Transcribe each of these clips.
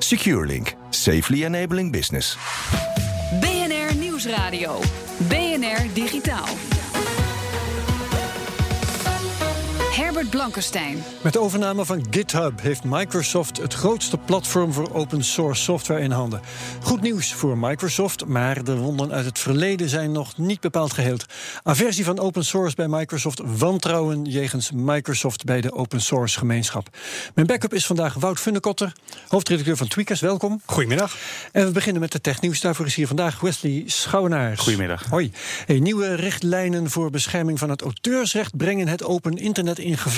SecureLink, safely enabling business. BNR Nieuwsradio. BNR Digitaal. Herbert Blankenstein. Met de overname van GitHub heeft Microsoft het grootste platform voor open source software in handen. Goed nieuws voor Microsoft, maar de wonden uit het verleden zijn nog niet bepaald geheeld. Aversie van open source bij Microsoft, wantrouwen jegens Microsoft bij de open source gemeenschap. Mijn backup is vandaag Wout Funnekotter, hoofdredacteur van Tweakers. Welkom. Goedemiddag. En we beginnen met de technieuws. Daarvoor is hier vandaag Wesley Schouwenaars. Goedemiddag. Hoi. Hey, nieuwe richtlijnen voor bescherming van het auteursrecht brengen het open internet in gevaar.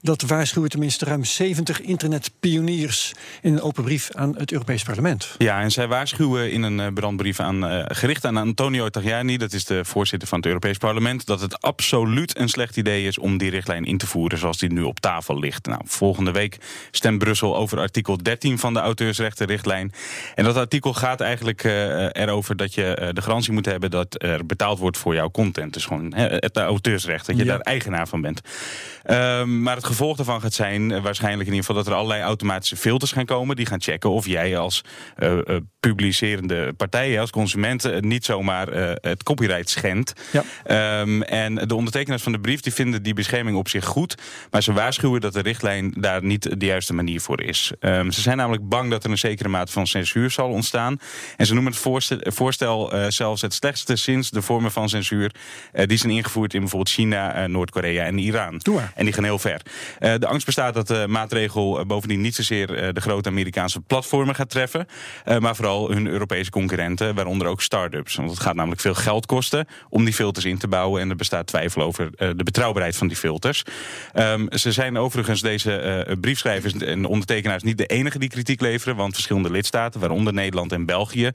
Dat waarschuwen tenminste ruim 70 internetpioniers in een open brief aan het Europees Parlement. Ja, en zij waarschuwen in een eh, brandbrief aan, uh, gericht aan Antonio Tajani, dat is de voorzitter van het Europees Parlement, dat het absoluut een slecht idee is om die richtlijn in te voeren zoals die nu op tafel ligt. Nou, volgende week stemt Brussel over artikel 13 van de auteursrechtenrichtlijn. En dat artikel gaat eigenlijk uh, erover dat je de garantie moet hebben dat er betaald wordt voor jouw content. Dus gewoon het auteursrecht, dat je ja. daar eigenaar van bent. Um, maar het gevolg daarvan gaat zijn uh, waarschijnlijk in ieder geval dat er allerlei automatische filters gaan komen. Die gaan checken of jij als uh, publicerende partij, als consument, niet zomaar het copyright schendt. Ja. Um, en de ondertekenaars van de brief die vinden die bescherming op zich goed. Maar ze waarschuwen dat de richtlijn daar niet de juiste manier voor is. Um, ze zijn namelijk bang dat er een zekere mate van censuur zal ontstaan. En ze noemen het voorstel, voorstel zelfs het slechtste sinds de vormen van censuur die zijn ingevoerd in bijvoorbeeld China, Noord-Korea en Iran. En die gaan heel ver. Uh, de angst bestaat dat de maatregel uh, bovendien niet zozeer uh, de grote Amerikaanse platformen gaat treffen, maar vooral hun Europese concurrenten, waaronder ook start-ups. Want het gaat namelijk veel geld kosten om die filters in te bouwen en er bestaat twijfel over de betrouwbaarheid van die filters. Um, ze zijn overigens deze briefschrijvers en ondertekenaars niet de enige die kritiek leveren, want verschillende lidstaten, waaronder Nederland en België,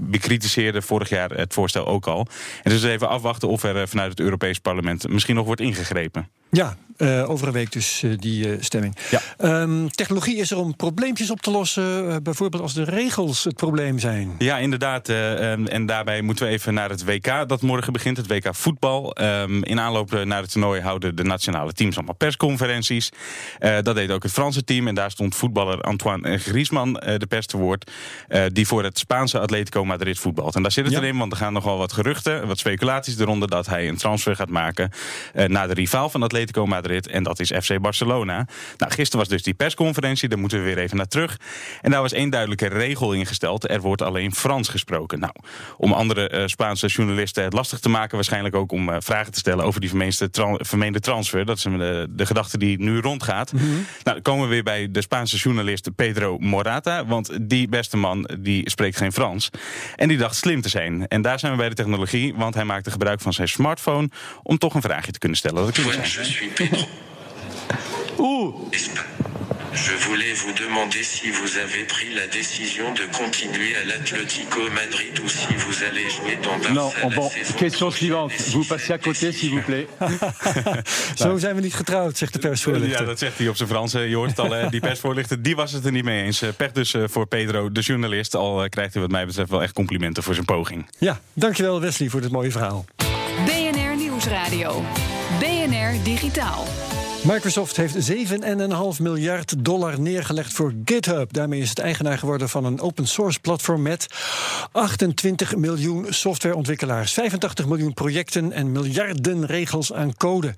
bekritiseerden vorig jaar het voorstel ook al. En dus even afwachten of er vanuit het Europees Parlement misschien nog wordt ingegrepen. Ja, uh, over een week dus uh, die uh, stemming. Ja. Um, technologie is er om probleempjes op te lossen, bijvoorbeeld als de regels het probleem zijn. Ja, inderdaad. Um, en daarbij moeten we even naar het WK dat morgen begint, het WK voetbal. Um, in aanloop naar het toernooi houden de nationale teams allemaal persconferenties. dat deed ook het Franse team en daar stond voetballer Antoine Griezmann de pers te woord, die voor het Spaanse Atletico Madrid voetbalt. En daar zit het ja. erin, want er gaan nogal wat geruchten, wat speculaties eronder dat hij een transfer gaat maken naar de rivaal van Atletico Madrid. En dat is FC Barcelona. Nou, gisteren was dus die persconferentie, daar moeten we weer even naar terug. En daar was één duidelijke regel ingesteld: er wordt alleen Frans gesproken. Nou, om andere uh, Spaanse journalisten het lastig te maken, waarschijnlijk ook om uh, vragen te stellen over die tra vermeende transfer. Dat is de, de gedachte die nu rondgaat. Mm -hmm. Nou, dan komen we weer bij de Spaanse journalist Pedro Morata. Want die beste man die spreekt geen Frans. En die dacht slim te zijn. En daar zijn we bij de technologie, want hij maakte gebruik van zijn smartphone om toch een vraagje te kunnen stellen. Dat. Où Je voulais vous demander si vous avez pris la décision de continuer à l'Atlético Madrid ou si vous allez jouer dans Barça. Non, oh bon, question suivante. Vous passez à côté, s'il vous plaît. Zo zijn we niet getrouwd, zegt de persvoorlichter. Ja, dat zegt hij op zijn Frans. Je hoort het al, die persvoorlichter, die was het er niet mee eens. Pech dus voor Pedro, de journalist. Al krijgt hij wat mij betreft wel echt complimenten voor zijn poging. Ja, dankjewel Wesley voor dit mooie verhaal. BNR Nieuwsradio. Digitaal. Microsoft heeft 7,5 miljard dollar neergelegd voor GitHub. Daarmee is het eigenaar geworden van een open source platform met 28 miljoen softwareontwikkelaars, 85 miljoen projecten en miljarden regels aan code.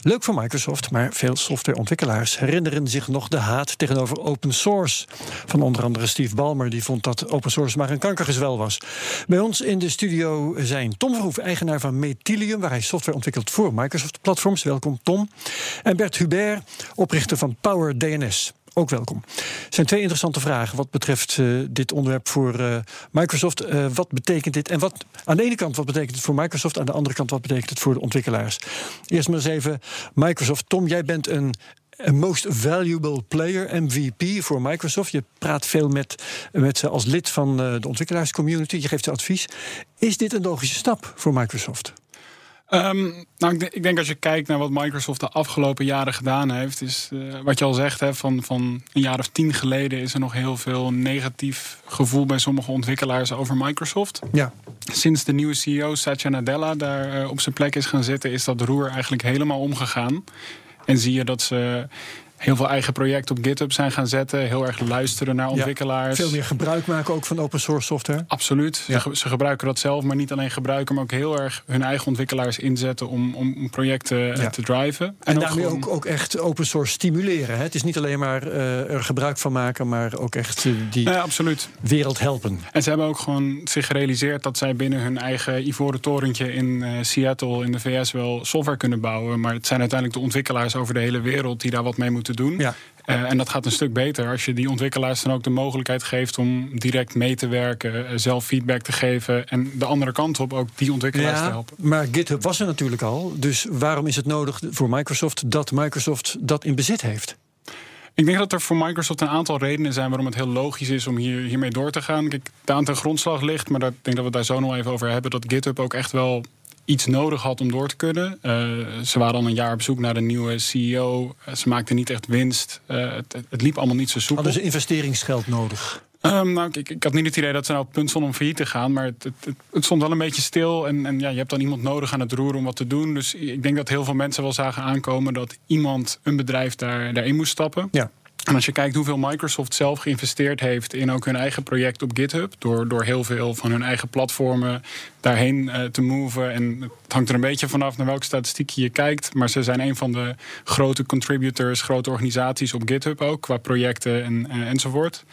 Leuk voor Microsoft, maar veel softwareontwikkelaars herinneren zich nog de haat tegenover open source. Van onder andere Steve Ballmer, die vond dat open source maar een kankergezwel was. Bij ons in de studio zijn Tom Verhoef, eigenaar van Metilium, waar hij software ontwikkelt voor Microsoft-platforms. Welkom, Tom. En Hubert, oprichter van Power DNS. Ook welkom. Er zijn twee interessante vragen wat betreft uh, dit onderwerp voor uh, Microsoft. Uh, wat betekent dit? En wat aan de ene kant, wat betekent het voor Microsoft? Aan de andere kant, wat betekent het voor de ontwikkelaars? Eerst maar eens even Microsoft. Tom, jij bent een Most Valuable Player, MVP, voor Microsoft. Je praat veel met, met ze als lid van eh, de ontwikkelaarscommunity. Je geeft ze advies. Is dit een logische stap voor Microsoft? Um, nou, ik, denk, ik, denk als je kijkt naar wat Microsoft de afgelopen jaren gedaan heeft, is uh, wat je al zegt, hè, van, van een jaar of tien geleden is er nog heel veel negatief gevoel bij sommige ontwikkelaars over Microsoft. Ja. Sinds de nieuwe CEO Satya Nadella daar uh, op zijn plek is gaan zitten, is dat roer eigenlijk helemaal omgegaan. En zie je dat ze heel veel eigen projecten op GitHub zijn gaan zetten. Heel erg luisteren naar ontwikkelaars. Ja, veel meer gebruik maken ook van open source software. Absoluut. Ja. Ze, ze, gebruiken dat zelf, maar niet alleen gebruiken, maar ook heel erg hun eigen ontwikkelaars inzetten om, om projecten ja. te driven. En, en daarmee ook, gewoon... ook, echt open source stimuleren. Hè? Het is niet alleen maar uh, er gebruik van maken, maar ook echt uh, die ja, absoluut. wereld helpen. En ze hebben ook gewoon zich gerealiseerd dat zij binnen hun eigen ivoren torentje in uh, Seattle in de VS wel software kunnen bouwen. Maar het zijn uiteindelijk de ontwikkelaars over de hele wereld die daar wat mee moeten doen. Ja. Uh, en dat gaat een stuk beter als je die ontwikkelaars dan ook de mogelijkheid geeft om direct mee te werken, uh, zelf feedback te geven en de andere kant op ook die ontwikkelaars ja, te helpen. Maar GitHub was er natuurlijk al, dus waarom is het nodig voor Microsoft dat Microsoft dat in bezit heeft? Ik denk dat er voor Microsoft een aantal redenen zijn waarom het heel logisch is om hier, hiermee door te gaan. Kijk, de aan ten grondslag ligt, maar daar, ik denk dat we het daar zo nog even over hebben, dat GitHub ook echt wel iets nodig had om door te kunnen. Uh, ze waren al een jaar op zoek naar een nieuwe CEO. Uh, ze maakten niet echt winst. Uh, het, het, liep allemaal niet zo soepel. Hadden ze investeringsgeld nodig? Um, nou, ik, ik, had niet het idee dat ze nou op het punt stonden om failliet te gaan. Maar het, het, het, stond wel een beetje stil. En, en ja, je hebt dan iemand nodig aan het roer om wat te doen. Dus ik denk dat heel veel mensen wel zagen aankomen dat iemand, een bedrijf, daar, daarin moest stappen. Ja. En als je kijkt hoeveel Microsoft zelf geïnvesteerd heeft in ook hun eigen project op GitHub, door, door heel veel van hun eigen platformen daarheen uh, te moven. En het hangt er een beetje vanaf naar welke statistiek je kijkt. Maar ze zijn een van de grote contributors, grote organisaties op GitHub ook, qua projecten en, uh, enzovoort.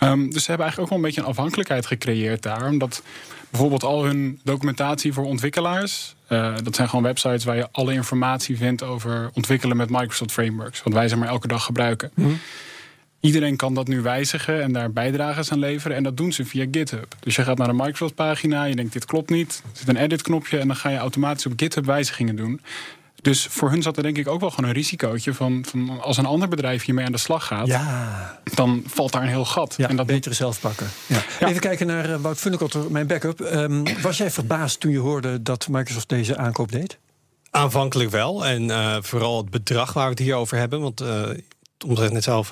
Um, dus ze hebben eigenlijk ook wel een beetje een afhankelijkheid gecreëerd daar. Omdat bijvoorbeeld al hun documentatie voor ontwikkelaars. Uh, dat zijn gewoon websites waar je alle informatie vindt over ontwikkelen met Microsoft Frameworks. Wat wij zeg maar elke dag gebruiken. Mm. Iedereen kan dat nu wijzigen en daar bijdrages aan leveren. En dat doen ze via GitHub. Dus je gaat naar een Microsoft-pagina, je denkt dit klopt niet. Er zit een edit-knopje en dan ga je automatisch op GitHub wijzigingen doen. Dus voor hun zat er denk ik ook wel gewoon een risicootje van, van als een ander bedrijf hiermee aan de slag gaat, ja. dan valt daar een heel gat. Ja, en dat beter zelf pakken. Ja. Ja. Even kijken naar uh, Wout Funnekotter, mijn backup. Um, was jij verbaasd toen je hoorde dat Microsoft deze aankoop deed? Aanvankelijk wel. En uh, vooral het bedrag waar we het hier over hebben. Want uh, Tom zegt net zelf,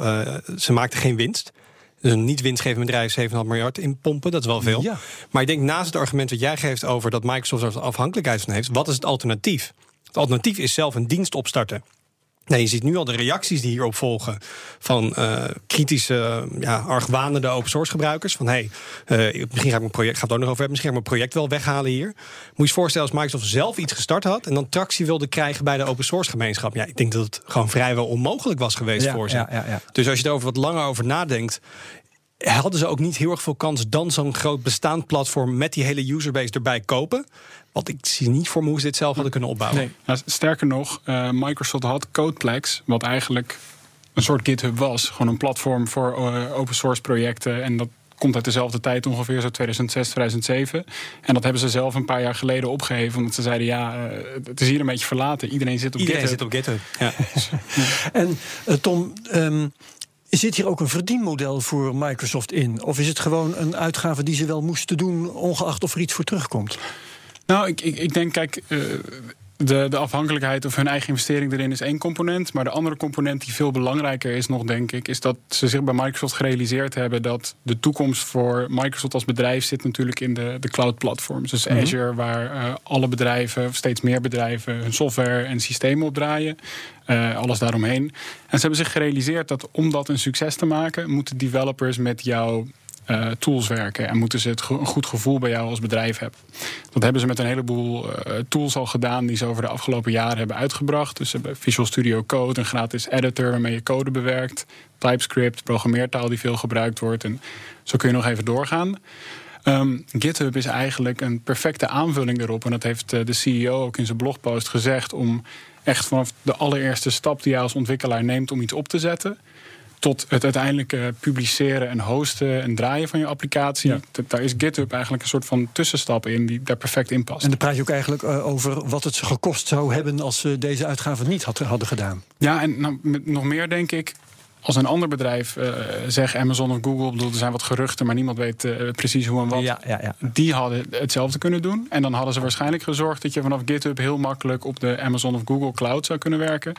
ze maakten geen winst. Dus een niet winstgevend bedrijf 7,5 miljard inpompen, dat is wel veel. Ja. Maar ik denk naast het argument wat jij geeft over dat Microsoft er afhankelijkheid van heeft, wat is het alternatief? Het alternatief is zelf een dienst opstarten. Nee, je ziet nu al de reacties die hierop volgen van uh, kritische, ja, argwanende open source gebruikers. Van hey, uh, misschien ga ik mijn project, gaat het ook nog over hebben, misschien ga ik mijn project wel weghalen hier. Moet je je voorstellen als Microsoft zelf iets gestart had en dan tractie wilde krijgen bij de open source gemeenschap. Ja, ik denk dat het gewoon vrijwel onmogelijk was geweest ja, voor ze. Ja. Dus als je er over wat langer over nadenkt, hadden ze ook niet heel erg veel kans dan zo'n groot bestaand platform met die hele userbase erbij kopen. Want ik zie niet voor me hoe ze dit zelf hadden kunnen opbouwen. Nee. Nou, sterker nog, uh, Microsoft had Codeplex, wat eigenlijk een soort GitHub was. Gewoon een platform voor uh, open source projecten. En dat komt uit dezelfde tijd ongeveer, zo 2006, 2007. En dat hebben ze zelf een paar jaar geleden opgeheven. Omdat ze zeiden, ja, uh, het is hier een beetje verlaten. Iedereen zit op Iedereen GitHub. zit op GitHub, ja. en uh, Tom... Um, Zit hier ook een verdienmodel voor Microsoft in? Of is het gewoon een uitgave die ze wel moesten doen, ongeacht of er iets voor terugkomt? Nou, ik, ik, ik denk, kijk, uh, de, de afhankelijkheid of hun eigen investering erin is één component. Maar de andere component die veel belangrijker is nog, denk ik, is dat ze zich bij Microsoft gerealiseerd hebben dat de toekomst voor Microsoft als bedrijf zit natuurlijk in de, de cloud platforms. Dus Mhm. mm -hmm. Azure, waar uh, alle bedrijven, of steeds meer bedrijven, hun software en systemen op draaien. Uh, alles daaromheen. En ze hebben zich gerealiseerd dat om dat een succes te maken, moeten developers met jou uh, tools werken. En moeten ze het een goed gevoel bij jou als bedrijf hebben. Dat hebben ze met een heleboel uh, tools al gedaan die ze over de afgelopen jaren hebben uitgebracht. Dus ze hebben Visual Studio Code, een gratis editor waarmee je code bewerkt. TypeScript, programmeertaal die veel gebruikt wordt. En zo kun je nog even doorgaan. Um, GitHub is eigenlijk een perfecte aanvulling erop. En dat heeft uh, de CEO ook in zijn blogpost gezegd. Om echt vanaf de allereerste stap die jij als ontwikkelaar neemt om iets op te zetten tot het uiteindelijke publiceren en hosten en draaien van je applicatie. Ja. Daar is GitHub eigenlijk een soort van tussenstap in die daar perfect in past. En dan praat je ook eigenlijk eh, over wat het gekost zou hebben als ze deze uitgave niet had, hadden gedaan. Ja, en nou, met nog meer denk ik. Als een ander bedrijf, eh zeg Amazon of Google, bedoel, er zijn wat geruchten, maar niemand weet eh, precies hoe en wat. Ja, ja, ja. Die hadden hetzelfde kunnen doen. En dan hadden ze waarschijnlijk gezorgd dat je vanaf GitHub heel makkelijk op de Amazon of Google Cloud zou kunnen werken.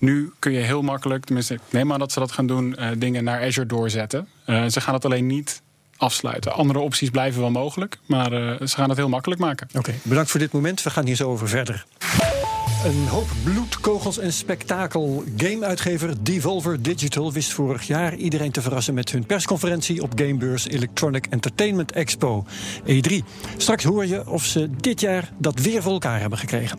Nu kun je heel makkelijk, tenminste, ik neem aan dat ze dat gaan doen, eh, dingen naar Azure doorzetten. Eh, ze gaan het alleen niet afsluiten. Andere opties blijven wel mogelijk, maar eh, ze gaan het heel makkelijk maken. Oké, bedankt voor dit moment. We gaan hier zo over verder. Een hoop bloed, kogels en spektakel. Gameuitgever Devolver Digital wist vorig jaar iedereen te verrassen met hun persconferentie op gamebeurs Electronic Entertainment Expo E3. Straks hoor je of ze dit jaar dat weer voor elkaar hebben gekregen.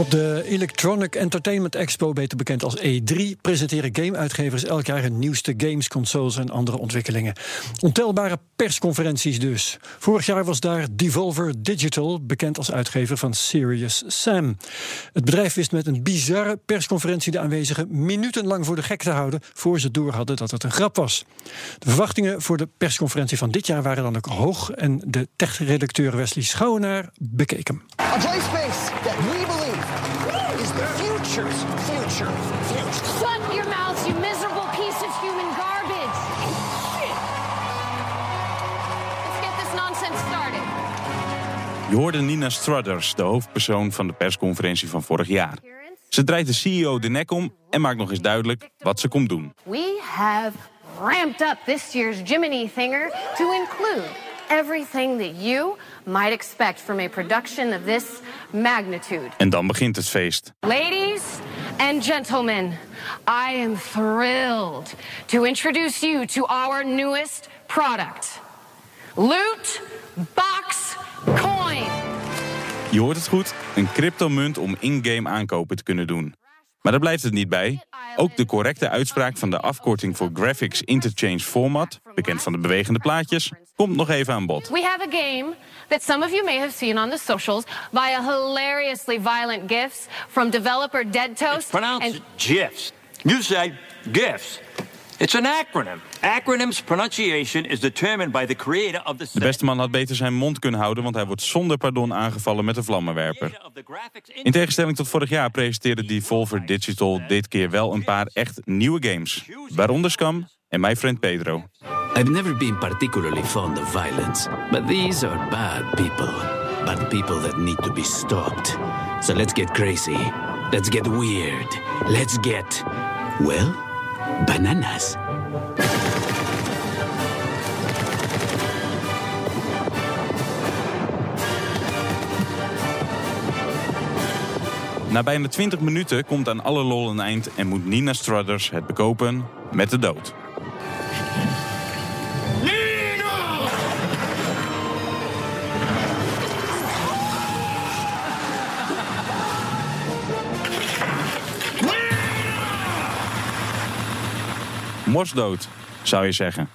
Op de Electronic Entertainment Expo, beter bekend als E3, presenteren gameuitgevers elk jaar hun nieuwste games, consoles en andere ontwikkelingen. Ontelbare persconferenties dus. Vorig jaar was daar Devolver Digital, bekend als uitgever van Serious Sam. Het bedrijf wist met een bizarre persconferentie de aanwezigen minutenlang voor de gek te houden, voor ze door hadden dat het een grap was. De verwachtingen voor de persconferentie van dit jaar waren dan ook hoog en de tech-redacteur Wesley Schouwenaar bekeek hem. A play space that future's future. Future. Shut your mouth, you miserable piece of human garbage! Let's get this nonsense started. Je hoorde Nina Struthers, de hoofdpersoon van de persconferentie van vorig jaar. Ze draait de CEO de nek om en maakt nog eens duidelijk wat ze komt doen. We have ramped up this year's Jiminy Thinger to include everything that you might expect from a production of this magnitude. En dan begint het feest. Ladies and gentlemen, I am thrilled to introduce you to our newest product Loot Box Coin. Je hoort het goed, een cryptomunt om in-game aankopen te kunnen doen. Maar daar blijft het niet bij. Ook de correcte uitspraak van de afkorting voor Graphics Interchange Format, bekend van de bewegende plaatjes, komt nog even aan bod. We have a game that some of you may have seen on the socials via hilariously violent gifs from developer Dead Toast. Pronounce GIFs. You say GIFs. It's an acronym. Acronyms pronunciation is determined by the creator of the De beste man had beter zijn mond kunnen houden, want hij wordt zonder pardon aangevallen met een vlammenwerper. In tegenstelling tot vorig jaar presenteerde Devolver Digital dit keer wel een paar echt nieuwe games. Waaronder Scam en My Friend Pedro. I've never been particularly fond of violence, but these are bad people. Bad people that need to be stopped. So let's get crazy. Let's get weird. Let's get, well, bananas. Na bijna 20 minuten komt aan alle lol een eind en moet Nina Struthers het bekopen met de dood. Zou je zeggen.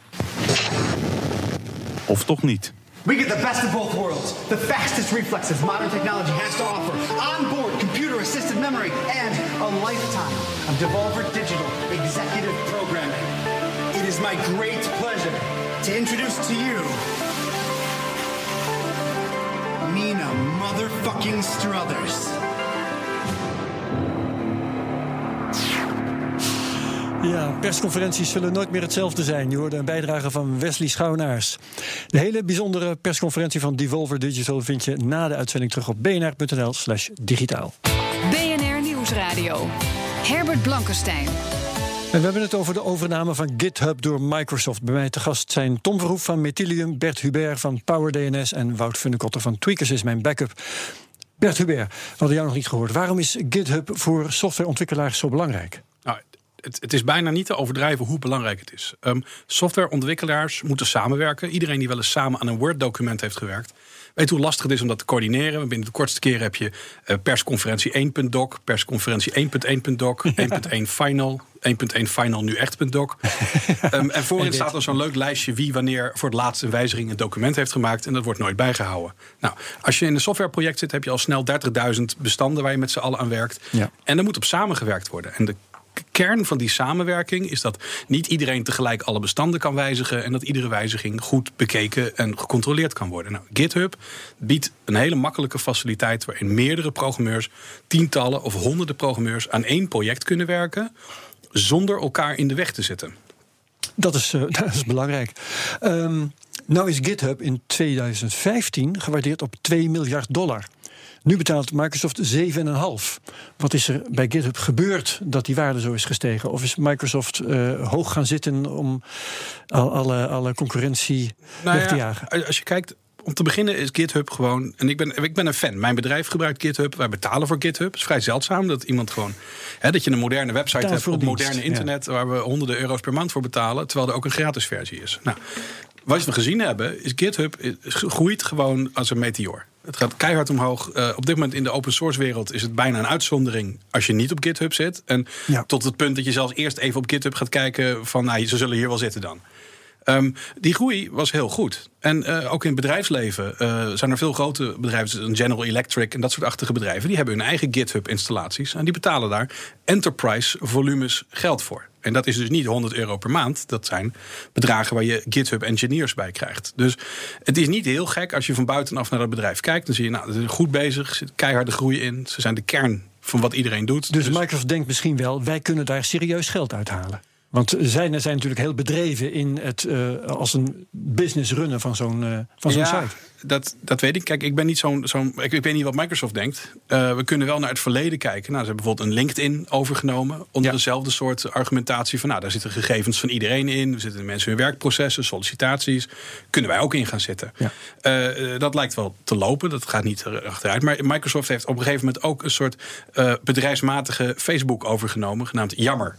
Of toch niet. We get the best of both worlds. The fastest reflexes modern technology has to offer. Onboard computer assisted memory and a lifetime of Devolver Digital executive programming. It is my great pleasure to introduce to you Nina motherfucking Struthers. Ja, persconferenties zullen nooit meer hetzelfde zijn. Je hoorde een bijdrage van Wesley Schouwenaars. De hele bijzondere persconferentie van Devolver Digital vind je na de uitzending terug op bnr.nl slash digitaal. BNR Nieuwsradio. Herbert Blankenstein. En we hebben het over de overname van GitHub door Microsoft. Bij mij te gast zijn Tom Verhoef van Metilium, Bert Hubert van PowerDNS en Wout Funnekotter van Tweakers is mijn backup. Bert Hubert, we hadden jou nog niet gehoord. Waarom is GitHub voor softwareontwikkelaars zo belangrijk? Het, het is bijna niet te overdrijven hoe belangrijk het is. Um, softwareontwikkelaars moeten samenwerken. Iedereen die wel eens samen aan een Word-document heeft gewerkt, weet hoe lastig het is om dat te coördineren. Binnen de kortste keer heb je uh, persconferentie 1.doc, persconferentie 1.1.doc, 1.1 final, 1.1 final nu echt.doc. um, en voorin staat er zo'n leuk lijstje wie wanneer voor het laatst een wijziging een document heeft gemaakt. En dat wordt nooit bijgehouden. Nou, als je in een softwareproject zit, heb je al snel 30.000 bestanden waar je met z'n allen aan werkt. Ja. En er moet op samengewerkt worden. En de kern van die samenwerking is dat niet iedereen tegelijk alle bestanden kan wijzigen en dat iedere wijziging goed bekeken en gecontroleerd kan worden. Nou, GitHub biedt een hele makkelijke faciliteit waarin meerdere programmeurs, tientallen of honderden programmeurs aan één project kunnen werken zonder elkaar in de weg te zitten. Dat is, uh, dat is belangrijk. Um, nou is GitHub in 2015 gewaardeerd op 2 miljard dollar. Nu betaalt Microsoft 7,5. Wat is er bij GitHub gebeurd dat die waarde zo is gestegen? Of is Microsoft uh, hoog gaan zitten om al, alle, alle concurrentie nou weg te ja, jagen? Als je kijkt, om te beginnen is GitHub gewoon. En ik ben, ik ben een fan. Mijn bedrijf gebruikt GitHub. Wij betalen voor GitHub. Het is vrij zeldzaam dat iemand gewoon. Hè, dat je een moderne website hebt op dienst, moderne internet. waar we honderden euro's per maand voor betalen. terwijl er ook een gratis versie is. Nou, wat we gezien hebben, is GitHub groeit gewoon als een meteoor. Het gaat keihard omhoog. Eh, op dit moment in de open source wereld is het bijna een uitzondering als je niet op GitHub zit. En tot het punt dat je zelfs eerst even op GitHub gaat kijken van nou, ze zullen hier wel zitten dan. Ehm, die groei was heel goed. En eh, ook in het bedrijfsleven eh, zijn er veel grote bedrijven, General Electric en dat soort achtige bedrijven, die hebben hun eigen GitHub-installaties en die betalen daar enterprise volumes geld voor. En dat is dus niet 100 euro per maand. Dat zijn bedragen waar je GitHub engineers bij krijgt. Dus het is niet heel gek als je van buitenaf naar dat bedrijf kijkt. Dan zie je, nou, ze zijn goed bezig, zit keiharde groei in. Ze zijn de kern van wat iedereen doet. Dus Microsoft denkt misschien wel, wij kunnen daar serieus geld uithalen. Want zij zijn natuurlijk heel bedreven in het eh, als een business runnen van zo'n eh, van zo'n ja, site. Dat, dat weet ik. Kijk, ik ben niet zo'n. zo'n ik, ik weet niet wat Microsoft denkt. Uh, we kunnen wel naar het verleden kijken. Nou, ze hebben bijvoorbeeld een LinkedIn overgenomen. Onder dezelfde soort argumentatie van. Nou, daar zitten gegevens van iedereen in. Er zitten mensen in werkprocessen, sollicitaties. Kunnen wij ook in gaan zitten. Uh, dat lijkt wel te lopen. Dat gaat niet achteruit. Maar Microsoft heeft op een gegeven moment ook een soort bedrijfsmatige Facebook overgenomen. Genaamd Jammer.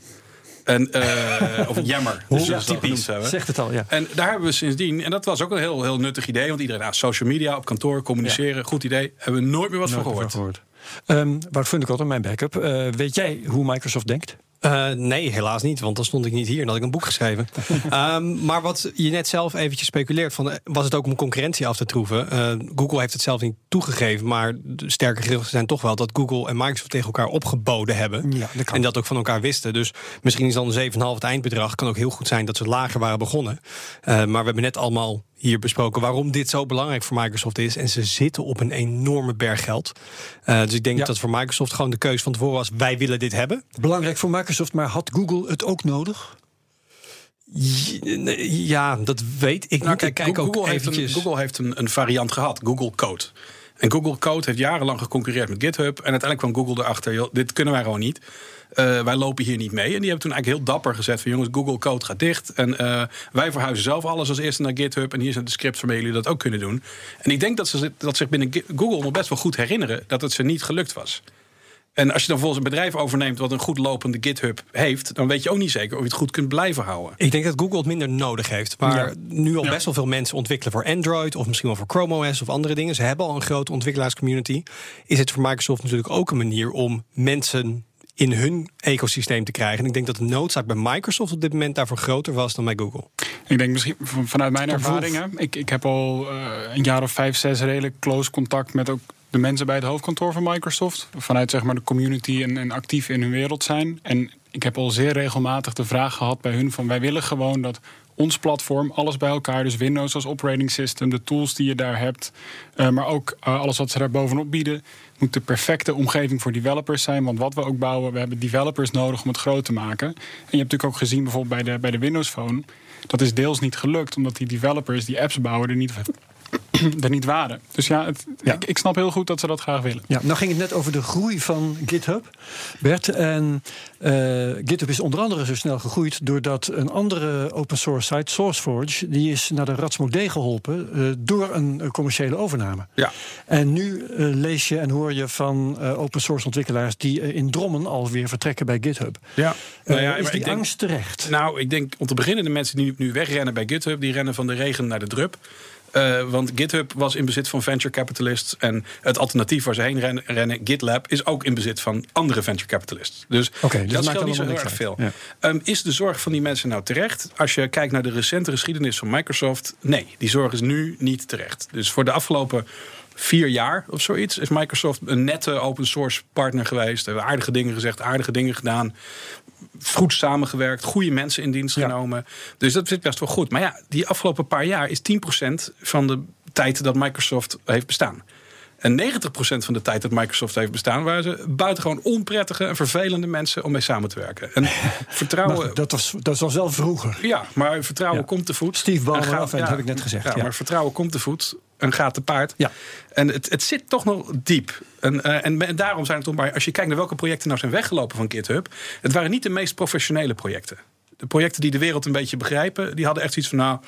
En, uh, of jammer. Dus ja, typisch. Zegt het al, ja. En daar hebben we sindsdien, en dat was ook een heel, heel nuttig idee, want iedereen, nou, social media op kantoor, communiceren, ja. goed idee, hebben we nooit meer wat nooit van gehoord. gehoord. Um, Wout Funderkot, mijn backup. Uh, weet jij hoe Microsoft denkt? Uh, nee, helaas niet, want dan stond ik niet hier en had ik een boek geschreven. um, maar wat je net zelf eventjes speculeert, van, was het ook om concurrentie af te troeven? Uh, Google heeft het zelf niet toegegeven, maar sterke geruchten zijn toch wel dat Google en Microsoft tegen elkaar opgeboden hebben. Ja, dat en dat ook van elkaar wisten. Dus misschien is dan 7,5 het eindbedrag. Kan ook heel goed zijn dat ze lager waren begonnen. Uh, maar we hebben net allemaal hier besproken waarom dit zo belangrijk voor Microsoft is. En ze zitten op een enorme berg geld. Uh, dus ik denk ja. dat voor Microsoft gewoon de keuze van tevoren was: wij willen dit hebben. Belangrijk voor Microsoft, maar had Google het ook nodig? Ja, dat weet ik nou, niet. Kijk, kijk Google, ook heeft een, Google heeft een, een variant gehad, Google Code. En Google Code heeft jarenlang geconcurreerd met GitHub. En uiteindelijk kwam Google erachter, dit kunnen wij gewoon niet. Uh, wij lopen hier niet mee. En die hebben toen eigenlijk heel dapper gezegd van jongens, Google Code gaat dicht. En uh, wij verhuizen zelf alles als eerste naar GitHub. En hier zijn de scripts waarmee jullie dat ook kunnen doen. En ik denk dat ze dat zich binnen Google nog best wel goed herinneren dat het ze niet gelukt was. En als je dan volgens een bedrijf overneemt wat een goed lopende GitHub heeft, dan weet je ook niet zeker of je het goed kunt blijven houden. Ik denk dat Google het minder nodig heeft. Maar ja. nu al ja. best wel veel mensen ontwikkelen voor Android of misschien wel voor Chrome OS of andere dingen. Ze hebben al een grote ontwikkelaarscommunity. Is het voor Microsoft natuurlijk ook een manier om mensen in hun ecosysteem te krijgen. En ik denk dat de noodzaak bij Microsoft op dit moment daarvoor groter was dan bij Google. Ik denk misschien vanuit mijn ervaringen. Ik, ik heb al uh, een jaar of vijf, zes redelijk close contact met ook de mensen bij het hoofdkantoor van Microsoft. Vanuit zeg maar de community en, en actief in hun wereld zijn. En ik heb al zeer regelmatig de vraag gehad bij hun van wij willen gewoon dat ons platform, alles bij elkaar, dus Windows als operating system, de tools die je daar hebt, uh, maar ook uh, alles wat ze daar bovenop bieden, moet de perfecte omgeving voor developers zijn. Want wat we ook bouwen, we hebben developers nodig om het groot te maken. En je hebt natuurlijk ook gezien bijvoorbeeld bij de, bij de Windows Phone, dat is deels niet gelukt, omdat die developers die apps bouwen er niet er niet waren. Dus ja, het, Ik, ik snap heel goed dat ze dat graag willen. Ja, nou ging het net over de groei van GitHub, Bert. En eh, GitHub is onder andere zo snel gegroeid doordat een andere open source site, SourceForge, die is naar de Ratsmodee geholpen eh, door een eh, commerciële overname. Ja. En nu lees je en hoor je van eh, open source ontwikkelaars die in Drommen alweer vertrekken bij GitHub. Ja. Nou ja, is die ik denk- angst terecht? Nou, ik denk om te beginnen de mensen die nu wegrennen bij GitHub, die rennen van de regen naar de drup. Eh, want GitHub was in bezit van venture capitalists. En het alternatief waar ze heen rennen, rennen, GitLab, is ook in bezit van andere venture capitalists. Dus, dus dat maakt scheelt niet zo heel erg veel. Ehm, is de zorg van die mensen nou terecht? Als je kijkt naar de recente geschiedenis van Microsoft, nee, die zorg is nu niet terecht. Dus voor de afgelopen vier jaar of zoiets is Microsoft een nette open source partner geweest. Hebben aardige dingen gezegd, aardige dingen gedaan. Goed samengewerkt, goede mensen in dienst genomen. Dus dat zit best wel goed. Maar ja, die afgelopen paar jaar is 10% van de tijd dat Microsoft heeft bestaan. En 90% van de tijd dat Microsoft heeft bestaan, waren ze buitengewoon onprettige en vervelende mensen om mee samen te werken. En vertrouwen. Maar dat, was, dat was wel vroeger. Ja, maar vertrouwen komt te voet. Steve Ballmer dat heb ik net gezegd, Ja, ja. maar vertrouwen komt te voet en gaat te paard. Ja. En het, het zit toch nog diep. En, eh, en, en daarom zijn het toch maar, als je kijkt naar welke projecten nou zijn weggelopen van GitHub, het waren niet de meest professionele projecten. De projecten die de wereld een beetje begrijpen, die hadden echt zoiets van, nou,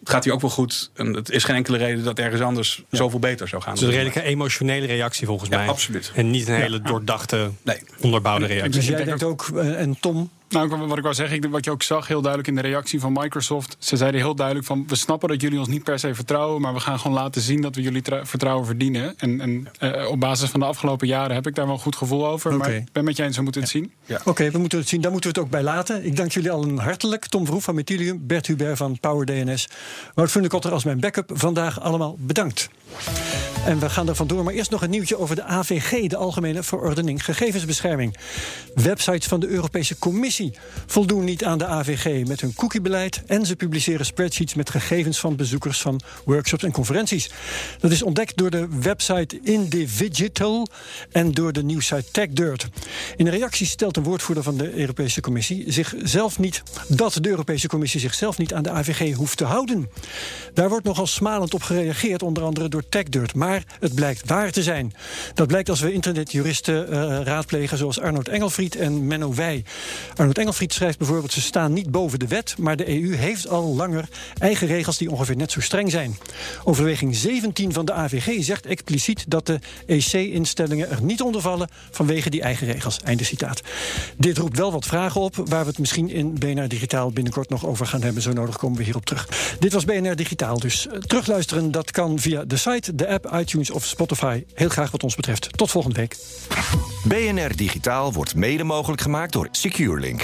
het gaat hier ook wel goed. En het is geen enkele reden dat ergens anders zoveel beter zou gaan. Het is een redelijke emotionele reactie volgens Ja, mij. absoluut. En niet een Ja. hele doordachte, Nee. onderbouwde reactie. Dus jij denkt ook, eh, en Tom, Nou, ik- wat ik wou zeggen, ik denk wat je ook zag heel duidelijk in de reactie van Microsoft. Ze zeiden heel duidelijk van, we snappen dat jullie ons niet per se vertrouwen, maar we gaan gewoon laten zien dat we jullie vertrouwen verdienen. En, en eh, op basis van de afgelopen jaren heb ik daar wel een goed gevoel over. Maar ik ben met je eens, we moeten het zien. Oké, we moeten het zien. Daar moeten we het ook bij laten. Ik dank jullie allen hartelijk. Tom Verhoef van Metilium, Bert Hubert van Power DNS. Wout Funnekotter als mijn backup. Vandaag allemaal bedankt. En we gaan er vandoor. Maar eerst nog een nieuwtje over de AVG, de Algemene Verordening Gegevensbescherming. Websites van de Europese Commissie voldoen niet aan de AVG met hun cookiebeleid. En ze publiceren spreadsheets met gegevens van bezoekers van workshops en conferenties. Dat is ontdekt door de website Indivigital en door de nieuwsite TechDirt. In reactie stelt een woordvoerder van de Europese Commissie zichzelf niet dat de Europese Commissie zichzelf niet aan de AVG hoeft te houden. Daar wordt nogal smalend op gereageerd, onder andere door TechDirt. Maar het blijkt waar te zijn. Dat blijkt als we internetjuristen eh, raadplegen zoals Arnold Engelfried en Menno Wij. Arnold Engelfried schrijft bijvoorbeeld: ze staan niet boven de wet, maar de EU heeft al langer eigen regels die ongeveer net zo streng zijn. Overweging 17 van de AVG zegt expliciet dat de EC-instellingen er niet onder vallen vanwege die eigen regels. Einde citaat. Dit roept wel wat vragen op, waar we het misschien in BNR Digitaal binnenkort nog over gaan hebben. Zo nodig komen we hierop terug. Dit was BNR Digitaal dus. Eh, Terugluisteren, dat kan via de site, de app, iTunes of Spotify. Heel graag wat ons betreft. Tot volgende week. BNR Digitaal wordt mede mogelijk gemaakt door SecureLink.